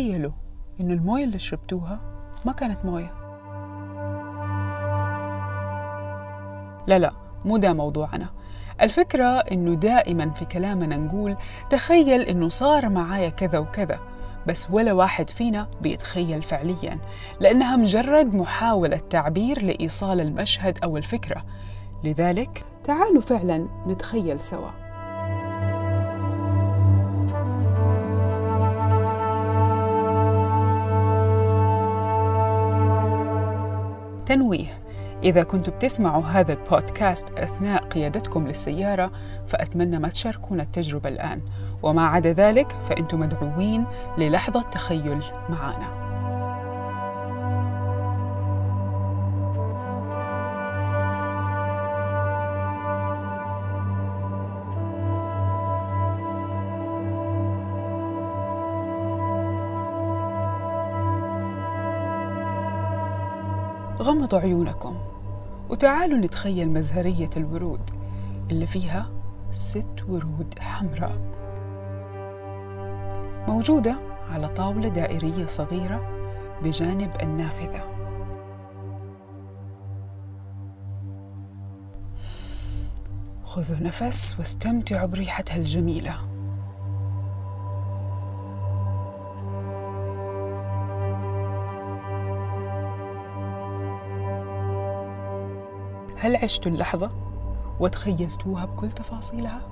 تخيلوا إنه الموية اللي شربتوها ما كانت موية. لا لا مو ده موضوعنا. الفكرة إنه دائما في كلامنا نقول تخيل إنه صار معايا كذا وكذا بس ولا واحد فينا بيتخيل فعليا لأنها مجرد محاولة تعبير لإيصال المشهد أو الفكرة. لذلك تعالوا فعلا نتخيل سوا. تنويه. إذا كنتم بتسمعوا هذا البودكاست أثناء قيادتكم للسيارة فأتمنى ما تشاركون التجربة الآن. وما عدا ذلك فأنتم مدعوين للحظة تخيل معنا. غمضوا عيونكم وتعالوا نتخيل مزهرية الورود اللي فيها ست ورود حمراء. موجودة على طاولة دائرية صغيرة بجانب النافذة. خذوا نفس واستمتعوا بريحتها الجميلة. هل عشتوا اللحظة وتخيلتوها بكل تفاصيلها؟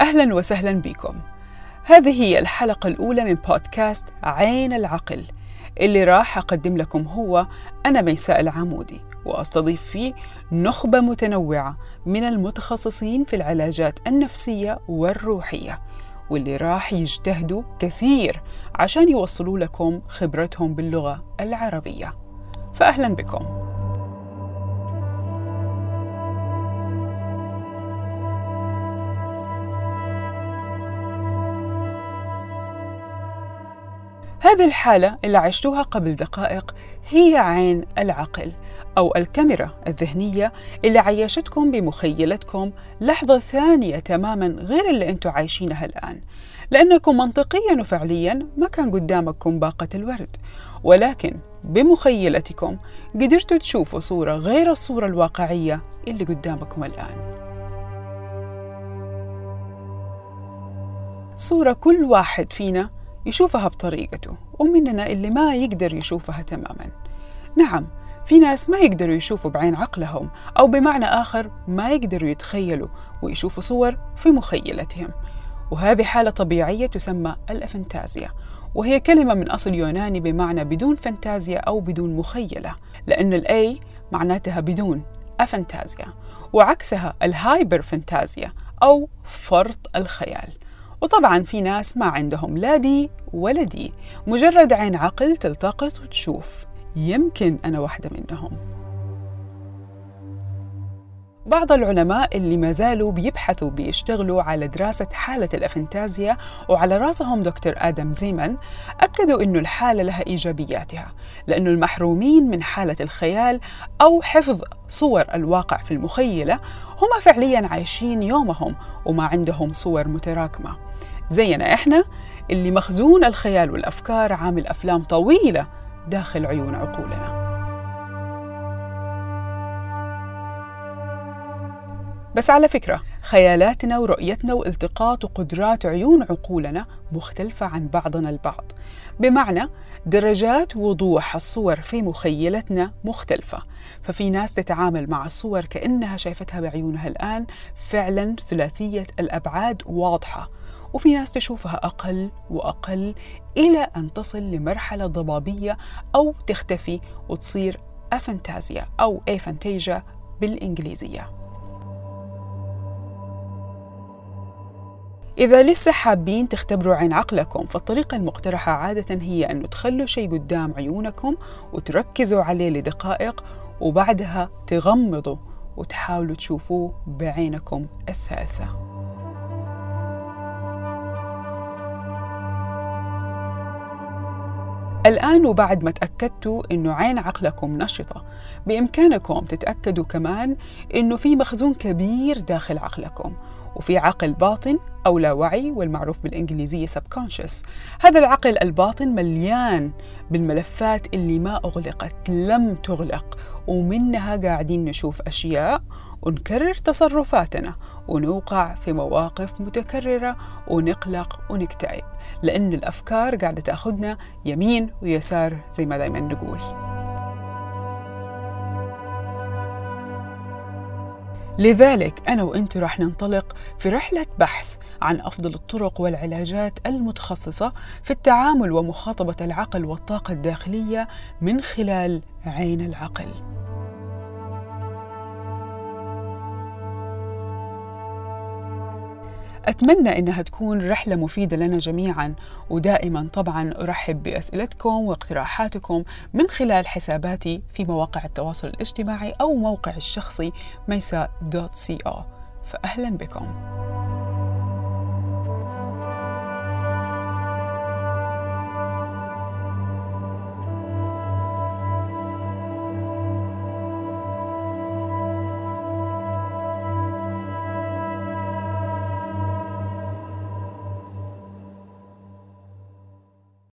أهلا وسهلا بكم هذه هي الحلقة الأولى من بودكاست عين العقل اللي راح أقدم لكم هو أنا ميساء العمودي وأستضيف فيه نخبة متنوعة من المتخصصين في العلاجات النفسية والروحية واللي راح يجتهدوا كثير عشان يوصلوا لكم خبرتهم باللغة العربية. فاهلا بكم. هذه الحالة اللي عشتوها قبل دقائق هي عين العقل أو الكاميرا الذهنية اللي عيشتكم بمخيلتكم لحظة ثانية تماما غير اللي أنتم عايشينها الآن. لأنكم منطقيا وفعليا ما كان قدامكم باقة الورد. ولكن بمخيلتكم قدرتوا تشوفوا صورة غير الصورة الواقعية اللي قدامكم الآن. صورة كل واحد فينا يشوفها بطريقته ومننا اللي ما يقدر يشوفها تماما. نعم في ناس ما يقدروا يشوفوا بعين عقلهم أو بمعنى آخر ما يقدروا يتخيلوا ويشوفوا صور في مخيلتهم. وهذه حالة طبيعية تسمى الأفنتازيا وهي كلمة من أصل يوناني بمعنى بدون فانتازيا أو بدون مخيلة لأن الأي معناتها بدون أفنتازيا وعكسها ال hyperphantasia أو فرط الخيال. وطبعا في ناس ما عندهم لا دي ولا دي مجرد عين عقل تلتقط وتشوف. يمكن أنا واحدة منهم. بعض العلماء اللي ما زالوا بيبحثوا بيشتغلوا على دراسة حالة ال aphantasia وعلى راسهم دكتور آدم زيمن أكدوا أنه الحالة لها إيجابياتها لأنه المحرومين من حالة الخيال أو حفظ صور الواقع في المخيلة هم فعليا عايشين يومهم وما عندهم صور متراكمة. زينا إحنا اللي مخزون الخيال والأفكار عامل أفلام طويلة داخل عيون عقولنا. بس على فكرة خيالاتنا ورؤيتنا والتقاط وقدرات عيون عقولنا مختلفة عن بعضنا البعض. بمعنى درجات وضوح الصور في مخيلتنا مختلفة. ففي ناس تتعامل مع الصور كأنها شايفتها بعيونها الآن فعلا ثلاثية الأبعاد واضحة. وفي ناس تشوفها أقل وأقل إلى أن تصل لمرحلة ضبابية أو تختفي وتصير أفنتازيا أو أفنتيجا بالإنجليزية. إذا لسه حابين تختبروا عين عقلكم فالطريقة المقترحة عادة هي أن تخلوا شيء قدام عيونكم وتركزوا عليه لدقائق وبعدها تغمضوا وتحاولوا تشوفوه بعينكم الثالثة. الآن وبعد ما تأكدتوا إنه عين عقلكم نشطة بإمكانكم تتأكدوا كمان إنه في مخزون كبير داخل عقلكم. وفي عقل باطن أو لا وعي والمعروف بالإنجليزية subconscious. هذا العقل الباطن مليان بالملفات اللي ما أغلقت لم تغلق ومنها قاعدين نشوف أشياء ونكرر تصرفاتنا ونوقع في مواقف متكررة ونقلق ونكتئب لأن الأفكار قاعدة تأخذنا يمين ويسار زي ما دايما نقول. لذلك أنا وأنت راح ننطلق في رحلة بحث عن أفضل الطرق والعلاجات المتخصصة في التعامل ومخاطبة العقل والطاقة الداخلية من خلال عين العقل. أتمنى إنها تكون رحلة مفيدة لنا جميعا ودائما طبعا أرحب بأسئلتكم واقتراحاتكم من خلال حساباتي في مواقع التواصل الاجتماعي أو موقع الشخصي ميسا دوت سي أو. فأهلا بكم.